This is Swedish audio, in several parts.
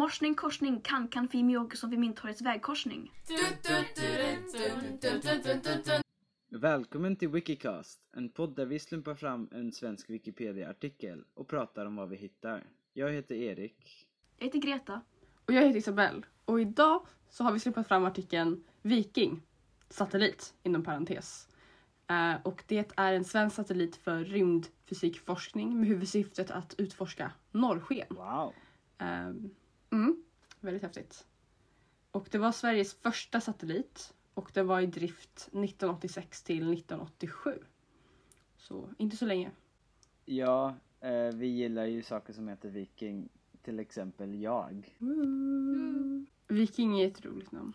Morsning, korsning, kan, kan, fi, mjåk som vid Mynttorgets vägkorsning. Välkommen till Wikicast, en podd där vi slumpar fram en svensk Wikipedia-artikel och pratar om vad vi hittar. Jag heter Erik. Jag heter Greta. Och jag heter Isabelle. Och idag så har vi släppt fram artikeln Viking, satellit inom parentes. Eh, och det är en svensk satellit för rymdfysikforskning med huvudsyftet att utforska norrsken. Wow! Ehm, mm, väldigt häftigt. Och det var Sveriges första satellit och den var i drift 1986 till 1987. Så inte så länge. Ja, eh, vi gillar ju saker som heter Viking, till exempel jag. Viking är ett roligt namn.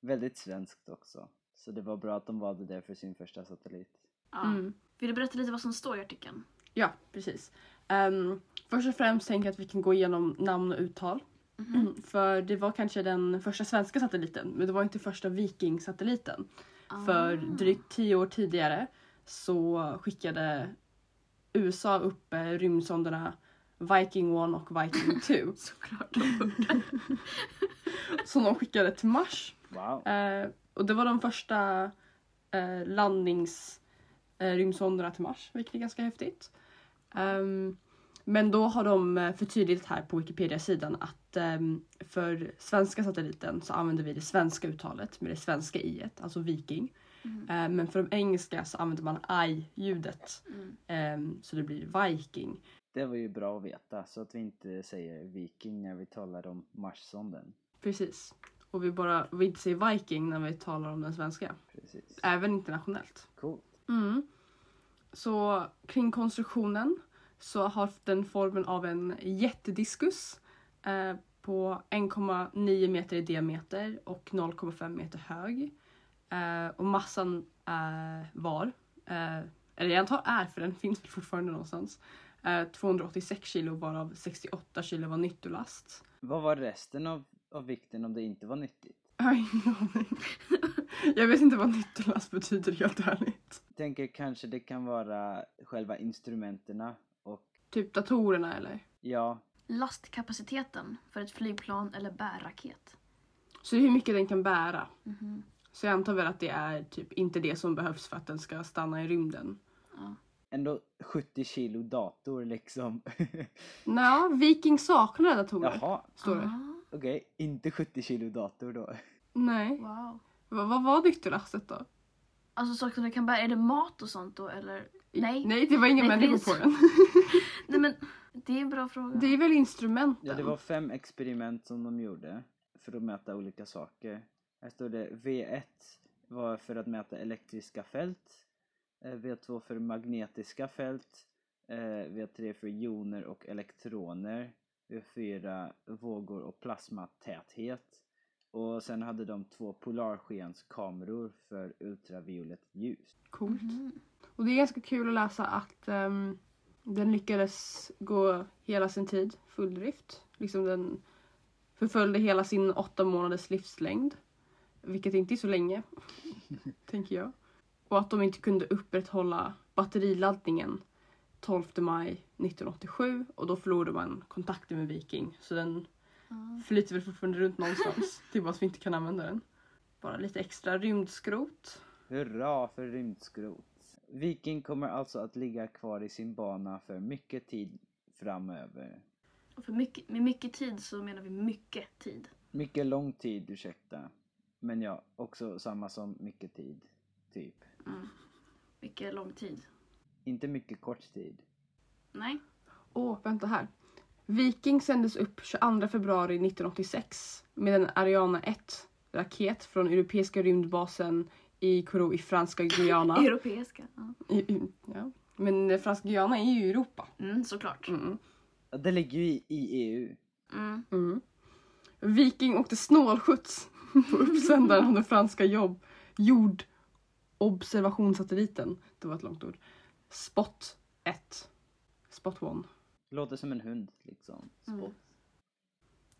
Väldigt svenskt också. Så det var bra att de valde det för sin första satellit. Ja. Mm. Vill du berätta lite vad som står i artikeln? Ja, precis. Um, först och främst tänker jag att vi kan gå igenom namn och uttal. För det var kanske den första svenska satelliten, men det var inte första Viking-satelliten. För drygt tio år tidigare så skickade USA upp eh, rymdsonderna Viking 1 och Viking 2 Såklart. som de skickade till Mars. Wow! Eh, och det var de första eh, landnings eh, till Mars, vilket är ganska häftigt. Ehm, men då har de eh, förtydligat här på Wikipedia-sidan att ehm, för svenska satelliten så använder vi det svenska uttalet med det svenska i alltså Viking. Mm. Eh, men för de engelska så använder man I-ljudet. Mm. Ehm, så det blir Viking. Det var ju bra att veta så att vi inte säger Viking när vi talar om Marssonden. Precis. Och vi bara vi inte säger Viking när vi talar om den svenska. Precis. Även internationellt. Coolt. Mm. Så kring konstruktionen så har den formen av en jättediskus eh, på 1,9 meter i diameter och 0,5 meter hög. Eh, och massan eh, var, eh, eller jag antar är för den finns fortfarande någonstans, eh, 286 kilo varav 68 kilo var nyttolast. Vad var resten av, av vikten om det inte var nyttigt? Jag. Jag vet inte vad nyttolast betyder helt ärligt. Tänker kanske det kan vara själva instrumenterna Typ datorerna eller? ja, Lastkapaciteten för ett flygplan eller bärraket. Så hur mycket den kan bära. Mhm. Så jag antar väl att det är typ inte det som behövs för att den ska stanna i rymden. Ja. ändå 70 kilo dator liksom. Nå, Viking saknar datorer. Jaha, Står det. Ah, okej. Inte 70 kilo dator då. Nej. wow. Va, vad var nyttolastet då? Alltså saker du kan bära, är det mat och sånt då eller? Nej. Nej, det var inga Nej, människor på den. Nej men det är en bra fråga. Det är väl instrumenten? Ja, det var fem experiment som de gjorde för att mäta olika saker. Här står det V1 var för att mäta elektriska fält. eh, V2 för magnetiska fält. eh, V3 för joner och elektroner. V4 vågor och plasmatäthet. Och sen hade de två polarskenskameror för ultraviolett ljus. Coolt. Mhm. Och det är ganska kul att läsa att ehm, den lyckades gå hela sin tid, full drift. Liksom den förföljde hela sin åtta månaders livslängd. Vilket inte är så länge, tänker jag. Och att de inte kunde upprätthålla batteriladdningen 12 maj 1987 och då förlorade man kontakten med Viking. Så den Ja. flyter väl fortfarande runt någonstans. det är bara att vi inte kan använda den. Bara lite extra rymdskrot. Hurra för rymdskrot! Viking kommer alltså att ligga kvar i sin bana för mycket tid framöver. Och för mycket, med mycket tid så menar vi mycket tid. Mycket lång tid, ursäkta. Men ja, också samma som mycket tid. Typ. Mm. Mycket lång tid. Inte mycket kort tid. Nej. Åh, vänta här. Viking sändes upp 22 februari 1986 med en Ariane 1-raket från europeiska rymdbasen i Kourou i franska Guyana. Europeiska. Ja. Ja. Men franska Guyana är ju i Europa. Mm, såklart. Mm. Ja, Det ligger ju i, i EU. Mm. Mm. Viking åkte snålskjuts på uppsändaren av den franska jobb, jordobservationssatelliten. Det var ett långt ord. Spot 1. Spot 1. Låter som en hund liksom. Mm. Spot.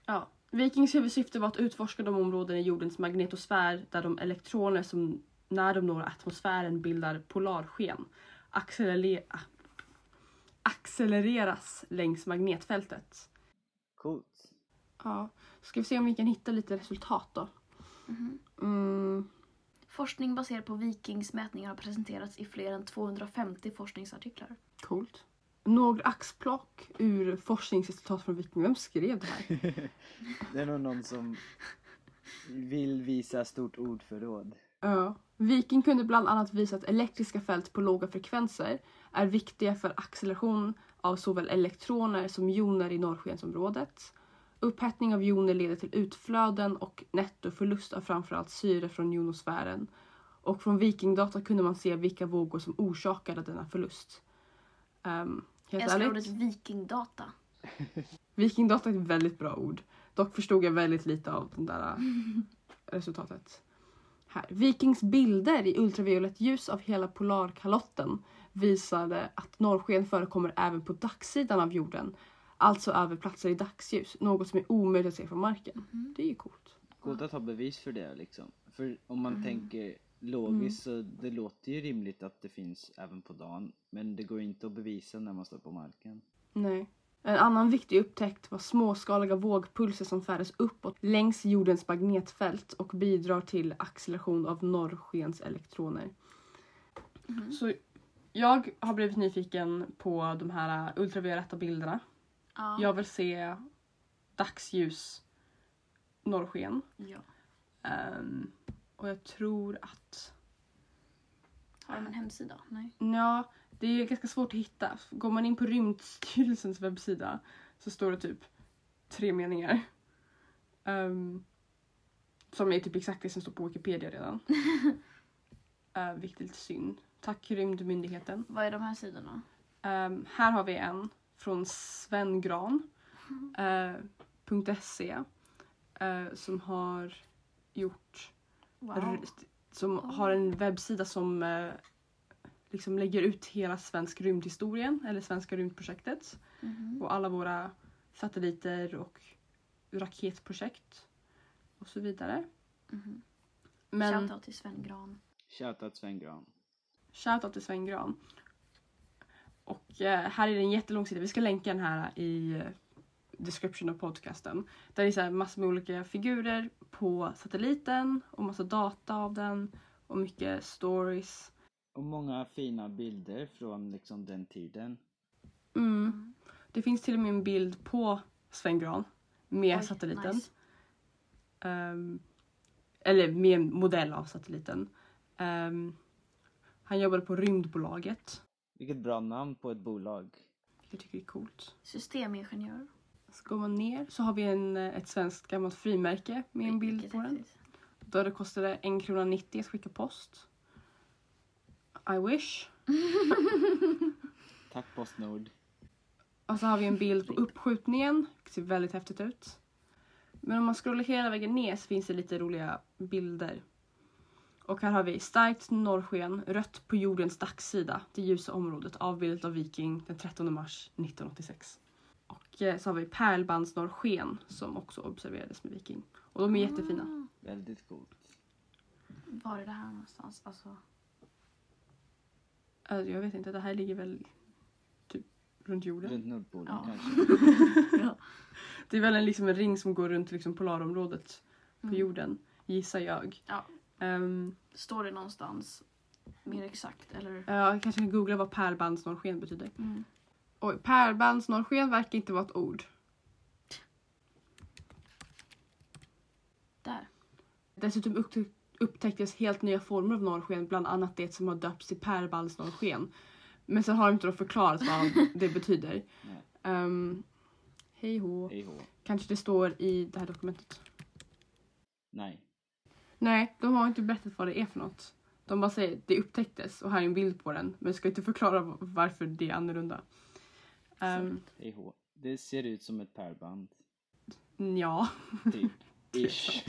Ja. Vikings huvudsyfte var att utforska de områden i jordens magnetosfär där de elektroner som när de når atmosfären bildar polarsken acceler- ah, accelereras längs magnetfältet. Coolt. Ja. Ska vi se om vi kan hitta lite resultat då. Mhm. Mm. Forskning baserad på vikingsmätningar har presenterats i fler än 250 forskningsartiklar. Coolt. Några axplock ur forskningsresultat från Viking. Vem skrev det här? Det är nog någon som vill visa stort ordförråd. Ja. Viking kunde bland annat visa att elektriska fält på låga frekvenser är viktiga för acceleration av såväl elektroner som joner i norrskensområdet. Upphettning av joner leder till utflöden och nettoförlust av framförallt syre från jonosfären. Och från vikingdata kunde man se vilka vågor som orsakade denna förlust. Um, Jag helt älskar ärligt, ordet vikingdata. vikingdata är ett väldigt bra ord. Dock förstod jag väldigt lite av det där resultatet. Här. Vikings bilder i ultraviolett ljus av hela polarkalotten visade att norrsken förekommer även på dagsidan av jorden. Alltså över platser i dagsljus, något som är omöjligt att se från marken. Mhm. Det är ju coolt. Coolt att ha bevis för det liksom. För om man Mm. tänker logiskt så det låter ju rimligt att det finns även på dagen. Men det går inte att bevisa när man står på marken. Nej. En annan viktig upptäckt var småskaliga vågpulser som färdas uppåt längs jordens magnetfält och bidrar till acceleration av norrskens elektroner. Mhm. Så jag har blivit nyfiken på de här ultravioletta bilderna. Ja. Jag vill se dagsljus norrsken. ja. Ehm, och jag tror att... Har de en hemsida? Nej. Ja, det är ganska svårt att hitta. Går man in på Rymdstyrelsens webbsida så står det typ tre meningar. Ehm, som är typ exakt det som står på Wikipedia redan. uh, vilket är lite synd. Tack Rymdmyndigheten. Vad är de här sidorna? Ehm, här har vi en från svengran.se eh, som har gjort Wow. som har en webbsida som eh, liksom lägger ut hela svensk rymdhistorien eller svenska rymdprojektet Mhm. och alla våra satelliter och raketprojekt och så vidare. Mhm. Men Shoutout till Sven Gran. Shoutout Sven Gran. Shoutout till Sven Gran. Och eh, här är det en jättelång sida. Vi ska länka den här i eh, description av podcasten. Där det är så här massor med olika figurer på satelliten och massa data av den och mycket stories. Och många fina bilder från liksom den tiden. Mm. Det finns till och med en bild på Sven Gran med Oj, satelliten. nice. Ehm, eller med en modell av satelliten. Ehm, han jobbade på Rymdbolaget. Vilket bra namn på ett bolag. Jag tycker det är coolt. Systemingenjör. Så går man ner så har vi en, eh, ett svenskt gammalt frimärke med en bild på den. Då det kostade 1 krona 90 att skicka post. I wish. Tack Postnord. Och så har vi en bild på uppskjutningen. Det ser väldigt häftigt ut. Men om man scrollar hela vägen ner så finns det lite roliga bilder. Och här har vi starkt norrsken, rött på jordens dagssida, det ljusa området, avbildat av Viking den 13 mars 1986. Och eh, så har vi pärlbandsnorrsken som också observerades med Viking. Och de är jättefina. Ah, Väldigt coolt. Var är det här någonstans? Alltså, Alltså, jag vet inte, det här ligger väl typ runt jorden. Runt Nordpolen Ja. kanske. ja. Det är väl en, liksom en ring som går runt liksom polarområdet på Mm. jorden, gissar jag. Ja. Ehm, Står det någonstans mer exakt? Eller? Ja, jag kanske kan googla vad pärlbandsnorrsken betyder. Mm. Oj, pärlbandsnorrsken verkar inte vara ett ord. Där. Dessutom upptä- upptäcktes helt nya former av norrsken, bland annat det som har döpts till pärlbandsnorrsken. Men sen har de inte då förklarat vad det betyder. Um, hej hå. Kanske det står i det här dokumentet. Nej. Nej, de har inte berättat vad det är för något. De bara säger det upptäcktes och här är en bild på den. Men ska inte förklara varför det är annorlunda. Um. Det ser ut som ett pärlband. ja. Typ. Ish.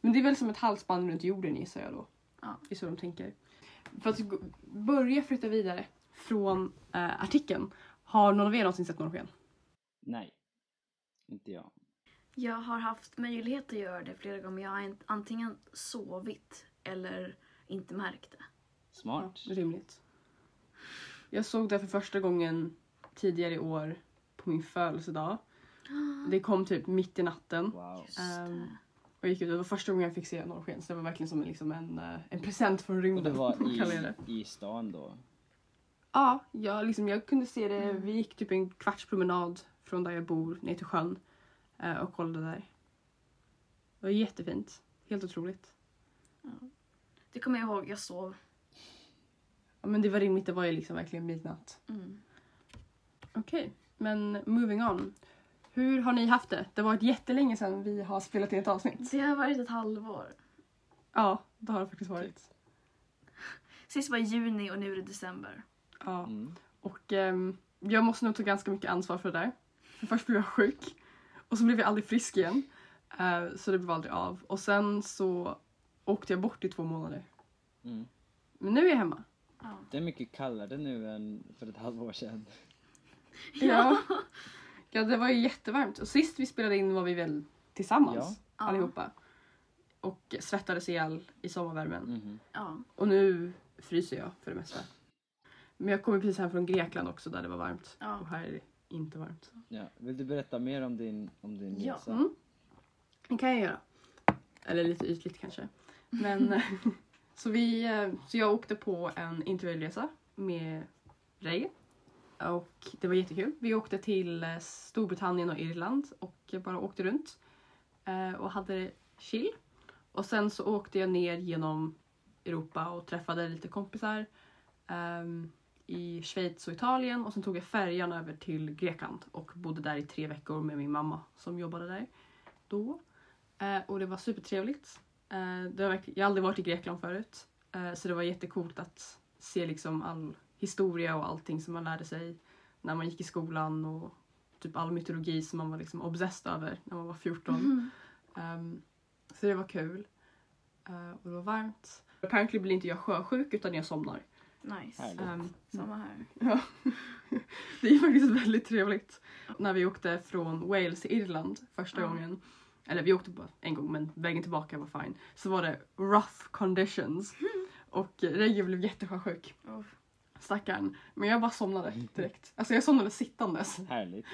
Men det är väl som ett halsband runt jorden gissar jag då. Ja. Det är så de tänker. För att börja flytta vidare från eh, artikeln. Har någon av er någonsin sett norrsken? Nej. Inte jag. Jag har haft möjlighet att göra det flera gånger. Jag har ant- antingen sovit eller inte märkt det. Smart. Ja, rimligt. Jag såg det för första gången tidigare i år på min födelsedag. Det kom typ mitt i natten. Wow. Det. Och gick ut. Det var första gången jag fick se norrsken så det var verkligen som en, liksom en, eh, en present från rymden. Och det var i, i stan då? Ja, jag, liksom, jag kunde se det. Mm. Vi gick typ en kvarts promenad från där jag bor ner till sjön eh, och kollade där. Det var jättefint. Helt otroligt. Det kommer jag ihåg, jag sov. Ja, men det var rimligt, det var ju liksom verkligen midnatt. Mm. Okej, men moving on. Hur har ni haft det? Det har varit jättelänge sedan vi har spelat in ett avsnitt. Det har varit ett halvår. Ja, det har det faktiskt varit. Sist var juni och nu är det december. Ja. Mm. Och ehm, jag måste nog ta ganska mycket ansvar för det där. För först blev jag sjuk och så blev jag aldrig frisk igen. Eh, så det blev aldrig av. Och sen så åkte jag bort i två månader. Mm. Men nu är jag hemma. Ja. Det är mycket kallare nu än för ett halvår sedan. Ja. ja, det var ju jättevarmt. Och sist vi spelade in var vi väl tillsammans Ja. Allihopa. Och svettades ihjäl i sommarvärmen. Mhm. Ja. Och nu fryser jag för det mesta. Men jag kommer precis hem från Grekland också där det var varmt. Ja. Och här är det inte varmt. Ja. Vill du berätta mer om din, om din Ja. resa? Mm. Det kan jag göra. Eller lite ytligt kanske. Men så, vi, eh, så jag åkte på en interrailresa med Ray. Och det var jättekul. Vi åkte till eh, Storbritannien och Irland och bara åkte runt. Eh, och hade det chill. Och sen så åkte jag ner genom Europa och träffade lite kompisar. um, I Schweiz och Italien och sen tog jag färjan över till Grekland och bodde där i tre veckor med min mamma som jobbade där då. Uh, och det var supertrevligt. Uh, det var jag har aldrig varit i Grekland förut. uh, så det var jättecoolt att se liksom all historia och allting som man lärde sig när man gick i skolan och typ all mytologi som man var liksom obsessed över när man var 14. Mhm. Ehm, så det var kul. Eh, och det var varmt. Apparently blir inte jag sjösjuk utan jag somnar. Nice. Ehm, Samma här. Ja. Det är faktiskt väldigt trevligt. När vi åkte från Wales till Irland första Ja. gången, eller vi åkte bara en gång men vägen tillbaka var fine, så var det rough conditions. Och Regge blev jättesjösjuk. Oh. Stackarn. Men jag bara somnade direkt. Alltså jag somnade sittandes. Härligt.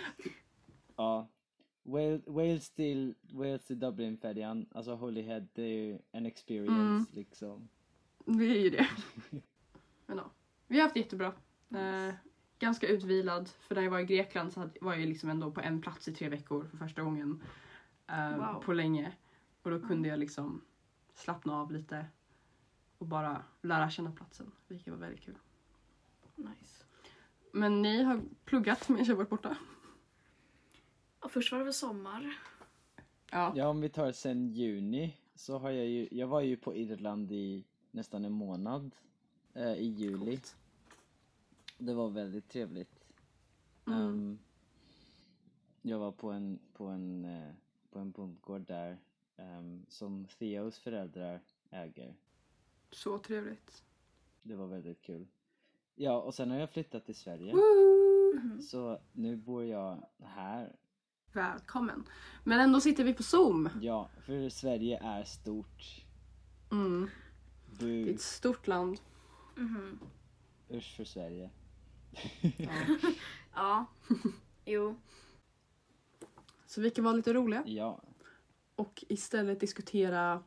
Ja. Wales, Wales till, Wales till Dublin-färjan, alltså Holyhead, det är ju en experience Mm. liksom. Det är ju det. Men ja, vi har haft det jättebra. Eh, ganska utvilad. För när jag var i Grekland så hade, var jag liksom ändå på en plats i tre veckor för första gången eh, Wow. på länge. Och då kunde jag liksom slappna av lite och bara lära känna platsen. Vilket var väldigt kul. Nice. Men ni har pluggat medan jag varit borta? Och först var det väl sommar. Ja. Ja, om vi tar sen juni så har jag ju, jag var ju på Irland i nästan en månad eh, i juli. Coolt. Det var väldigt trevligt. Mm. Ehm, jag var på en, på en, eh, på en bondgård där ehm, som Theos föräldrar äger. Så trevligt. Det var väldigt kul. Ja, och sen har jag flyttat till Sverige. Mhm. Så nu bor jag här. Välkommen. Men ändå sitter vi på Zoom. Ja, för Sverige är stort. Mm. Det är ett stort land. Mhm. usch för Sverige. Ja. Jo. Så vi kan vara lite roliga. Ja, och istället diskutera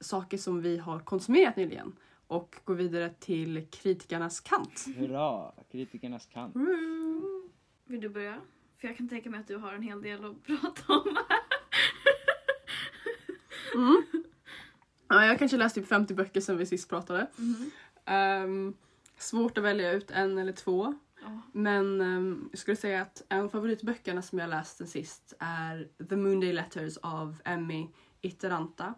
saker som vi har konsumerat nyligen och gå vidare till kritikernas kant. hurra! Kritikernas kant. Vill du börja? För jag kan tänka mig att du har en hel del att prata om. Mm. Ja, jag kanske läst typ 50 böcker sen vi sist pratade. Mhm. Ehm, svårt att välja ut en eller två. Men ehm, jag skulle säga att en av favoritböckerna som jag läst sen sist är The Moonday Letters av Emmy Itäranta.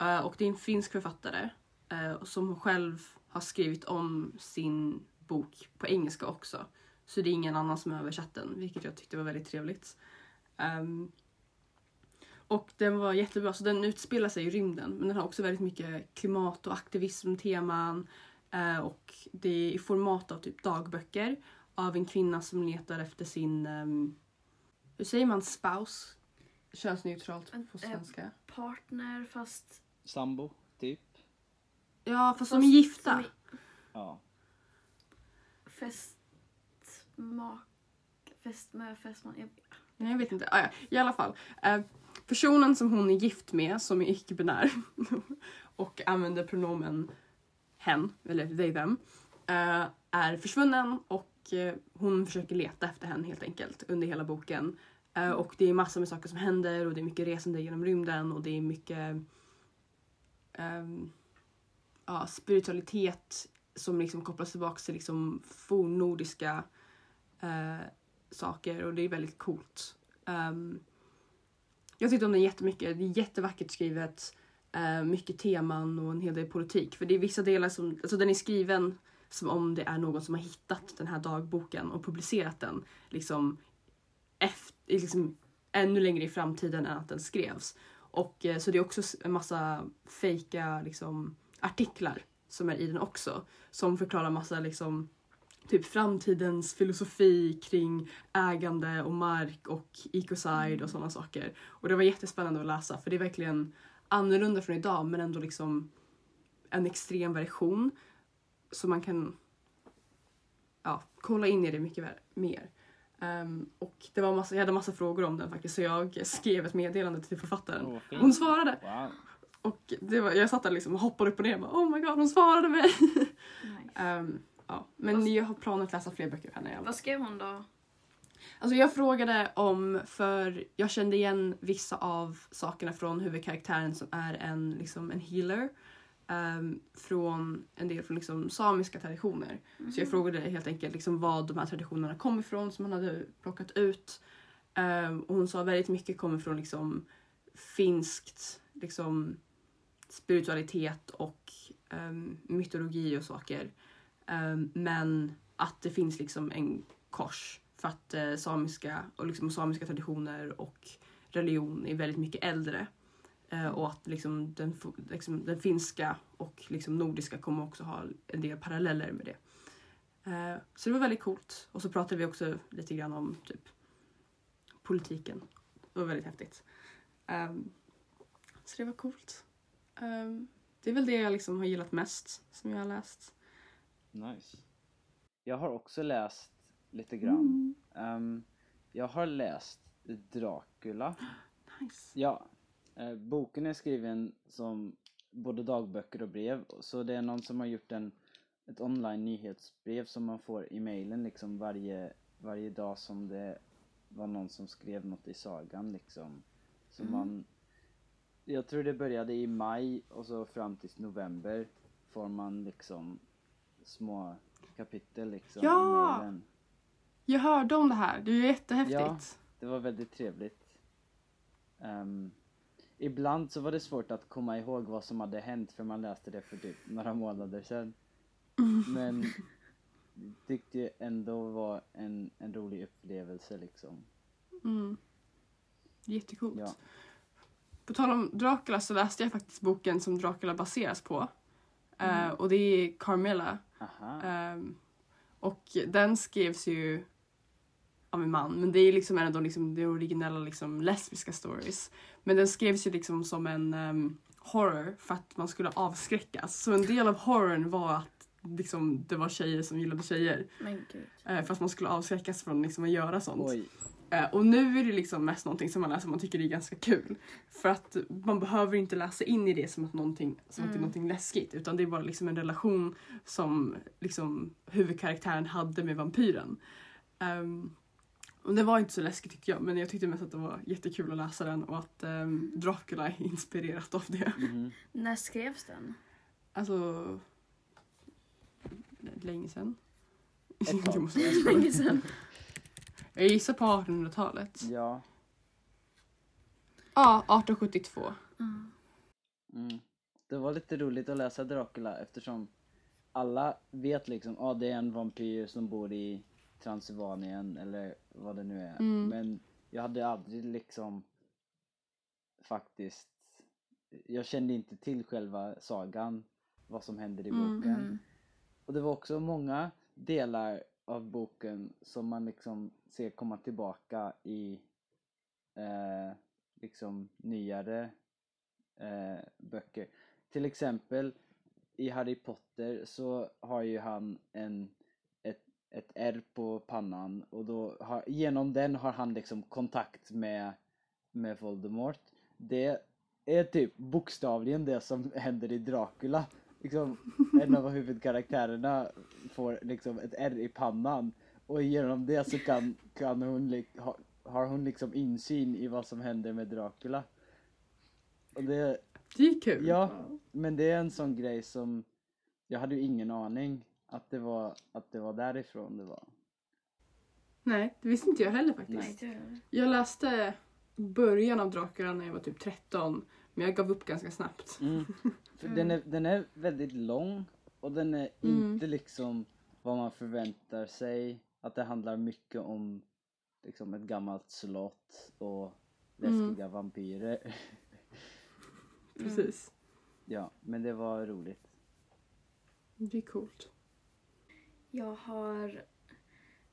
Eh, och det är en finsk författare eh, som själv har skrivit om sin bok på engelska också. Så det är ingen annan som har översatt den, vilket jag tyckte var väldigt trevligt. Ehm, och den var jättebra, så den utspelar sig i rymden men den har också väldigt mycket klimat och aktivismteman. Eh, och det är i format av typ dagböcker av en kvinna som letar efter sin, ehm, hur säger man spouse? Könsneutralt på eh, smak. Partner fast... Sambo, typ. Ja, fast de är gifta. som i- Ja. Fästmak... Fästmö, fästman. Jag... Nej, jag vet inte. Ah, ja. I alla fall. Eh, personen som hon är gift med, som är icke-binär och använder pronomen hen, eller they them, eh, är försvunnen och eh, hon försöker leta efter henne helt enkelt under hela boken. Eh, och det är massor med saker som händer och det är mycket resande genom rymden och det är mycket ehm, ja, spiritualitet som liksom kopplas tillbaka till liksom fornnordiska eh, saker och det är väldigt coolt. Um, jag tyckte om den jättemycket. Det är jättevackert skrivet. Eh, mycket teman och en hel del politik. För det är vissa delar som, alltså den är skriven som om det är någon som har hittat den här dagboken och publicerat den liksom, efter, liksom ännu längre i framtiden än att den skrevs. Och, eh, så det är också en massa fejka liksom, artiklar som är i den också. Som förklarar massa liksom, typ framtidens filosofi kring ägande och mark och ecocide och sådana saker. Och det var jättespännande att läsa för det är verkligen annorlunda från idag men ändå liksom en extrem version. Så man kan ja, kolla in i det mycket mer. Um, och det var massa, jag hade massa frågor om den faktiskt så jag skrev ett meddelande till författaren. Hon svarade! Wow. Och det var, jag satt där liksom och hoppade upp och ner och bara, Oh my god, hon svarade mig! Nice. Ehm, ja. Men Vad- jag har planer att läsa fler böcker av henne. Vad skrev hon då? Alltså jag frågade om, för jag kände igen vissa av sakerna från huvudkaraktären som är en, liksom en healer. ehm, från en del från liksom samiska traditioner. Så jag frågade helt enkelt liksom vad de här traditionerna kom ifrån som hon hade plockat ut. Ehm, och hon sa väldigt mycket kommer från liksom finskt liksom spiritualitet och um, mytologi och saker. Um, men att det finns liksom en kors för att uh, samiska och liksom samiska traditioner och religion är väldigt mycket äldre. Uh, och att liksom den, liksom den finska och liksom nordiska kommer också ha en del paralleller med det. Uh, så det var väldigt coolt. Och så pratade vi också lite grann om typ politiken. Det var väldigt häftigt. Um, så det var coolt. Ehm, det är väl det jag liksom har gillat mest som jag har läst. Nice. Jag har också läst lite grann. Ehm, jag har läst Dracula. Nice. Ja, eh, boken är skriven som både dagböcker och brev. Så det är någon som har gjort en, ett online nyhetsbrev som man får i mailen liksom varje, varje dag som det var någon som skrev något i sagan liksom. Så man, jag tror det började i maj och så fram till november får man liksom små kapitel liksom Ja! i mailen. Jag hörde om det här. Det är ju jättehäftigt. Ja. Det var väldigt trevligt. Ehm, ibland så var det svårt att komma ihåg vad som hade hänt för man läste det för typ några månader sedan. Men tyckte ju ändå var en, en rolig upplevelse liksom. Mm. Jättecoolt. Ja. På tal om Dracula så läste jag faktiskt boken som Dracula baseras på. Eh, Mm. och det är Carmilla. Ehm, och den skrevs ju av en man, men det är liksom en av de liksom, de originella liksom, lesbiska stories. Men den skrevs ju liksom som en ehm, horror för att man skulle avskräckas. Så en del av horrorn var att liksom, det var tjejer som gillade tjejer. Men gud. Eh, för att man skulle avskräckas från liksom, att göra sånt. Oj. Eh, och nu är det liksom mest någonting som man läser och man tycker det är ganska kul. För att man behöver inte läsa in i det som att, någonting, som att det är Mm. någonting läskigt. Utan det är bara liksom en relation som liksom huvudkaraktären hade med vampyren. Ehm, och det var inte så läskigt tyckte jag men jag tyckte mest att det var jättekul att läsa den och att um, Dracula är inspirerat av det. Mhm. När skrevs den? Alltså... Länge sedan. Ett tag. Länge sedan. Jag gissar på 1800-talet. Ja. Ja, 1872. Mm. Mm. Det var lite roligt att läsa Dracula eftersom alla vet liksom, ja ah, det är en vampyr som bor i Transylvanien eller vad det nu är. Mm. Men jag hade aldrig liksom faktiskt, jag kände inte till själva sagan, vad som händer i Mm. boken. Mm. Och det var också många delar av boken som man liksom se komma tillbaka i eh, liksom nyare eh, böcker. Till exempel i Harry Potter så har ju han en, ett, ett R på pannan och då har, genom den har han liksom kontakt med, med Voldemort. Det är typ bokstavligen det som händer i Dracula. Liksom, en av huvudkaraktärerna får liksom ett R i pannan och genom det så kan, kan hon, li- ha, har hon liksom insyn i vad som händer med Dracula. Och det, Det är kul. ja, men det är en sån grej som jag hade ju ingen aning att det var, att det var därifrån det var. Nej, det visste inte jag heller faktiskt. Nej, jag läste början av Dracula när jag var typ 13. Men jag gav upp ganska snabbt. Mm. För den, är, den är väldigt lång och den är Mm. inte liksom vad man förväntar sig. Att det handlar mycket om liksom ett gammalt slott och läskiga vampyrer. Precis. Ja, men det var roligt. Det är coolt. Jag har...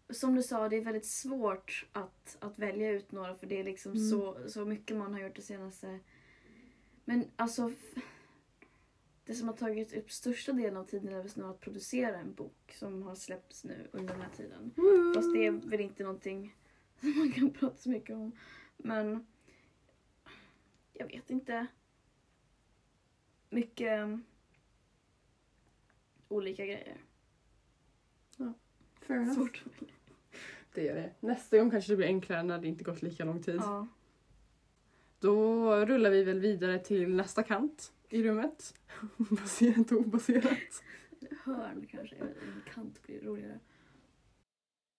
Som du sa, det är väldigt svårt att, att välja ut några för det är liksom Mm. så, så mycket man har gjort det senaste. Men alltså... Det som har tagit upp största delen av tiden är väl snarare att producera en bok som har släppts nu under den här tiden. Fast det är väl inte någonting som man kan prata så mycket om. Men jag vet inte. Mycket um, olika grejer. Fair enough. Svårt. Det är det. Nästa gång kanske det blir enklare när det inte gått lika lång tid. Ja. Då rullar vi väl vidare till nästa kant i rummet. Baserat och obaserat. Hörn kanske. En kant blir roligare.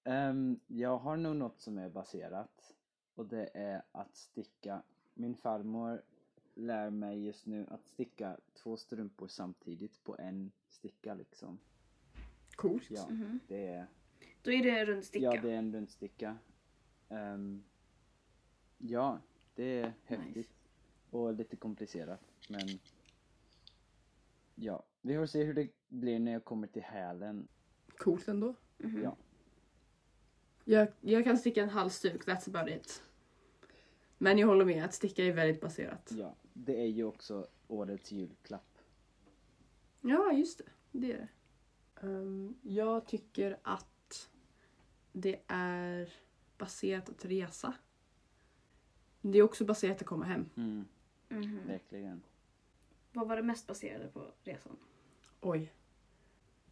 Ehm, jag har nog något som är baserat och det är att sticka. Min farmor lär mig just nu att sticka två strumpor samtidigt på en sticka liksom. Coolt. Ja, Mhm. det är, Då är det rundsticka. ja, det är en rundsticka. Ehm, ja, det är häftigt och lite komplicerat men ja, vi får se hur det blir när jag kommer till hälen. Coolt ändå. Mhm. Ja. Jag, jag kan sticka en halsduk, that's about it. Men jag håller med, att sticka är väldigt baserat. Ja, det är ju också årets julklapp. Ja, just det. Det är det. Ehm, jag tycker att det är baserat att resa. Det är också baserat att komma hem. Mm, Mhm. verkligen. Vad var det mest baserade på resan? Oj.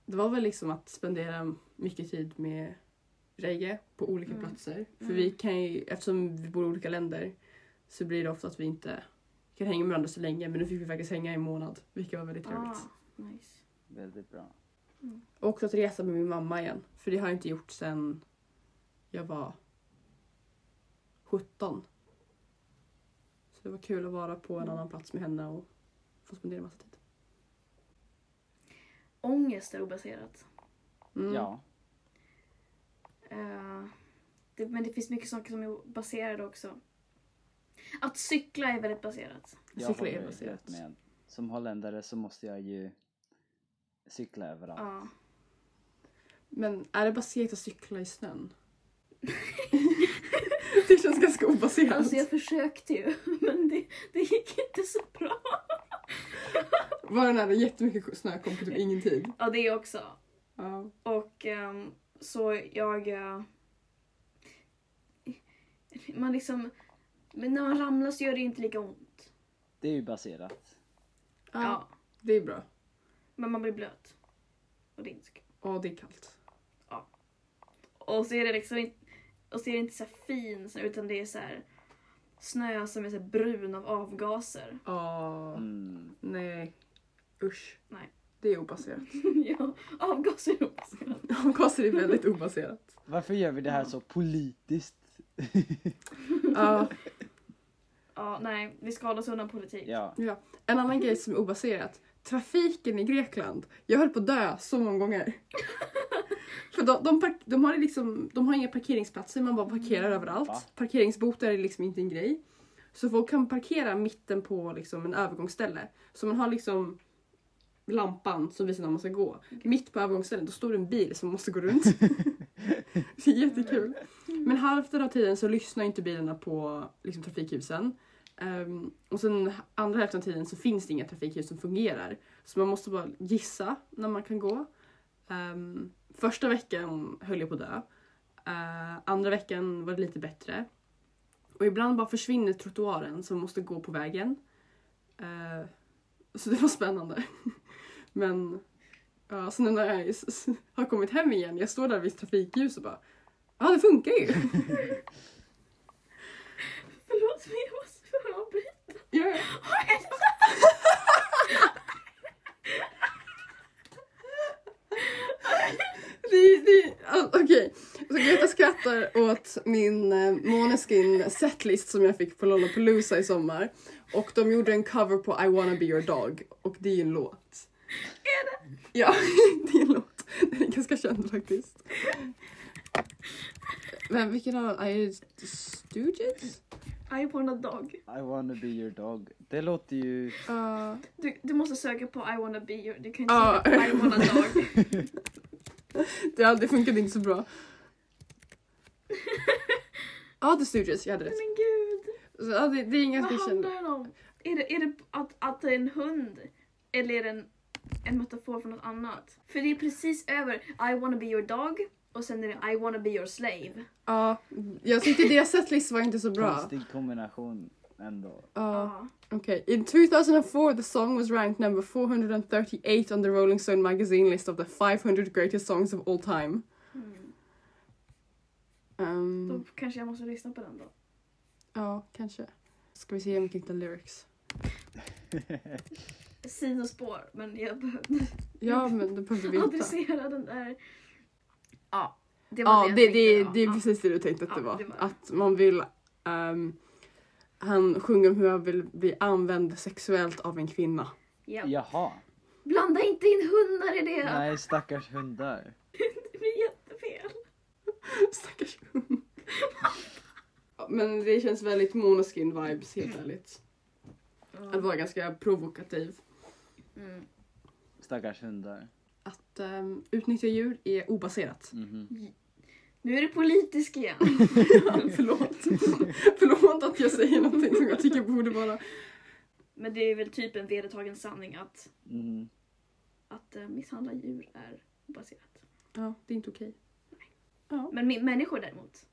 Det var väl liksom att spendera mycket tid med Reige på olika Mm. platser. För Mm. vi kan ju, eftersom vi bor i olika länder så blir det ofta att vi inte kan hänga med varandra så länge. Men nu fick vi faktiskt hänga i en månad, vilket var väldigt trevligt. Ah, nice. Väldigt bra. Och också att resa med min mamma igen. För det har jag inte gjort sedan jag var 17. Så det var kul att vara på en Mm. annan plats med henne och få spendera massa tid. Ångest är obaserat. Mm. Ja, Eh, det, men det finns mycket saker som är baserade också. Att cykla är väldigt baserat. jag Cykla är baserat. med. Som holländare så måste jag ju cykla överallt. Ja. Men är det baserat att cykla i snön? det känns ganska obaserat. Alltså jag försökte ju, men det, det gick inte så bra. Var det när det jättemycket snö kom på typ ingen tid? Ja, det också. Ja. Och ehm, så jag... eh, man liksom... Men när man ramlar så gör det inte lika ont. Det är ju baserat. ja. Ja. Det är bra. Men man blir blöt. Och det är inte så kul. Och det är kallt. Och så är det liksom inte, och så är det inte så här fin snö, utan det är så här snö som är så här brun av avgaser. Ja. Mm. Nej. Usch. Nej. Det är obaserat. ja, avgaser är obaserat. Avgaser är väldigt obaserat. Varför gör vi det här så politiskt? Ja. Ja, nej, vi ska hålla oss undan politik. ja, Ja. En annan grej som är obaserat. Trafiken i Grekland. Jag höll på att dö så många gånger. För de, de, park, de, har liksom, de har inga parkeringsplatser, man bara parkerar överallt. Va? Parkeringsbotar är liksom inte en grej. Så folk kan parkera mitten på liksom en övergångsställe. Så man har liksom lampan som visar när man ska gå. Mitt på övergångsstället då står det en bil som måste gå runt. det är jättekul. Men hälften av tiden så lyssnar inte bilarna på liksom, trafikljusen. Ehm, och sen andra hälften av tiden så finns det inga trafikljus som fungerar. Så man måste bara gissa när man kan gå. Ehm, första veckan höll jag på att dö. Eh, andra veckan var det lite bättre. Och ibland bara försvinner trottoaren som måste gå på vägen. Eh, så det var spännande. Men ja, så nu när jag har kommit hem igen, jag står där vid trafikljus och bara Ja, det funkar ju! Förlåt men jag måste få avbryta. Ja. Det, det, ah, Okej, så Greta skrattar åt min eh, Måneskin setlist som jag fick på Lollapalooza i sommar. Och de gjorde en cover på I wanna be your dog och det är en låt. Är det? Ja, det är en låt. Den är ganska känd faktiskt. Men vilken av dem? Är det Stooges? I want a dog. I wanna be your dog. Det låter ju... Uh, Du, du måste söka på I wanna be your... Du kan inte Ja. söka på I want a dog. det, det funkade inte så bra. Ja, The Stooges, jag hade rätt. Men gud. Så, ja, det, det är en Vad handlar det om? Är det, är det att, att det är en hund? Eller är det en, en metafor för något annat? För det är precis över I wanna be your dog och sen är det I wanna be your slave. Ja, jag tyckte deras setlist var inte så bra. Konstig kombination ändå. Ja, okej. In 2004 the song was ranked number 438 on the Rolling Stone magazine list of the 500 greatest songs of all time. Mm. Um, Då kanske jag måste lyssna på den då. ja, kanske. Ska vi se om vi kan hitta lyrics. Sidospår, men jag behövde Ja, men det behövde inte. adressera den där. Ja, det var Ja, det, det, då. det är Ja. precis det du tänkte att det Ja, var. det var det. Att man vill... ehm, han sjunger om hur han vill bli använd sexuellt av en kvinna. Ja. Jaha. Blanda inte in hundar i det! Nej, stackars hundar. Det blir jättefel. Stackars hund. Ja, Men det känns väldigt Måneskin-vibes, helt ärligt. Att vara ganska provokativ. Mm. Stackars hundar. Att um, utnyttja djur är obaserat. Mhm. Nu är det politisk igen. Förlåt. Förlåt att jag säger någonting som jag tycker borde vara... Men det är väl typ en vedertagen sanning att, Mhm. att uh, misshandla djur är obaserat. Ja, det är inte okej. Men mi- människor däremot.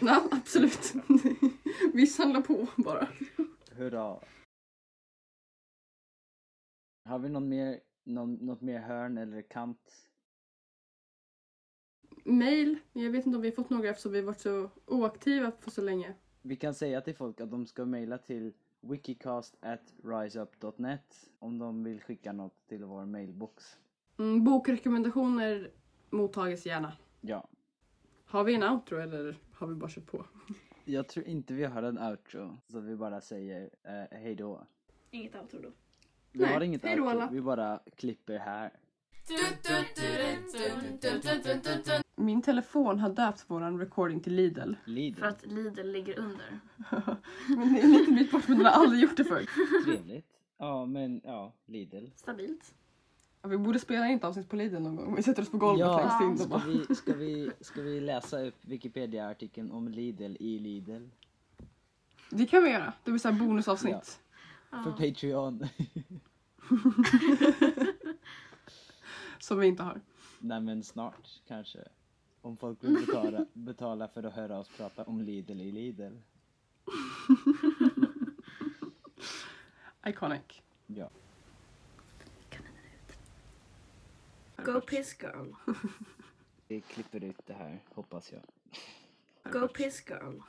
Ja, absolut. Misshandla på bara. Hurra. Har vi någon mer, någon, något mer hörn eller kant? Mail. Jag vet inte om vi har fått några eftersom vi har varit så oaktiva för så länge. Vi kan säga till folk att de ska mejla till wikicast at riseup.net om de vill skicka något till vår mailbox. Mm, bokrekommendationer mottages gärna. Ja. Har vi en outro eller har vi bara kört på? Jag tror inte vi har en outro, så vi bara säger eh, hej då. Inget outro då. Vi Nej, har inget hej då outro, vi bara klipper här. Min telefon har döpt våran recording till Lidl. Lidl. För att Lidl ligger under. Men det är en liten bit bort för den har aldrig gjort det förr. Trevligt. Ja, men ja, Lidl. Stabilt. Ja, vi borde spela in ett avsnitt på Lidl någon gång. Vi sätter oss på golvet Ja, längst in och ska bara... vi, ska, vi, ska vi läsa upp Wikipedia-artikeln om Lidl i Lidl? Det kan vi göra. Det blir så här För Patreon. Som vi inte har. Nej men snart kanske. Om folk vill betala, betala för att höra oss prata om Lidl i Lidl. Iconic. Ja. Go piss girl. Vi klipper ut det här, hoppas jag. Go piss girl.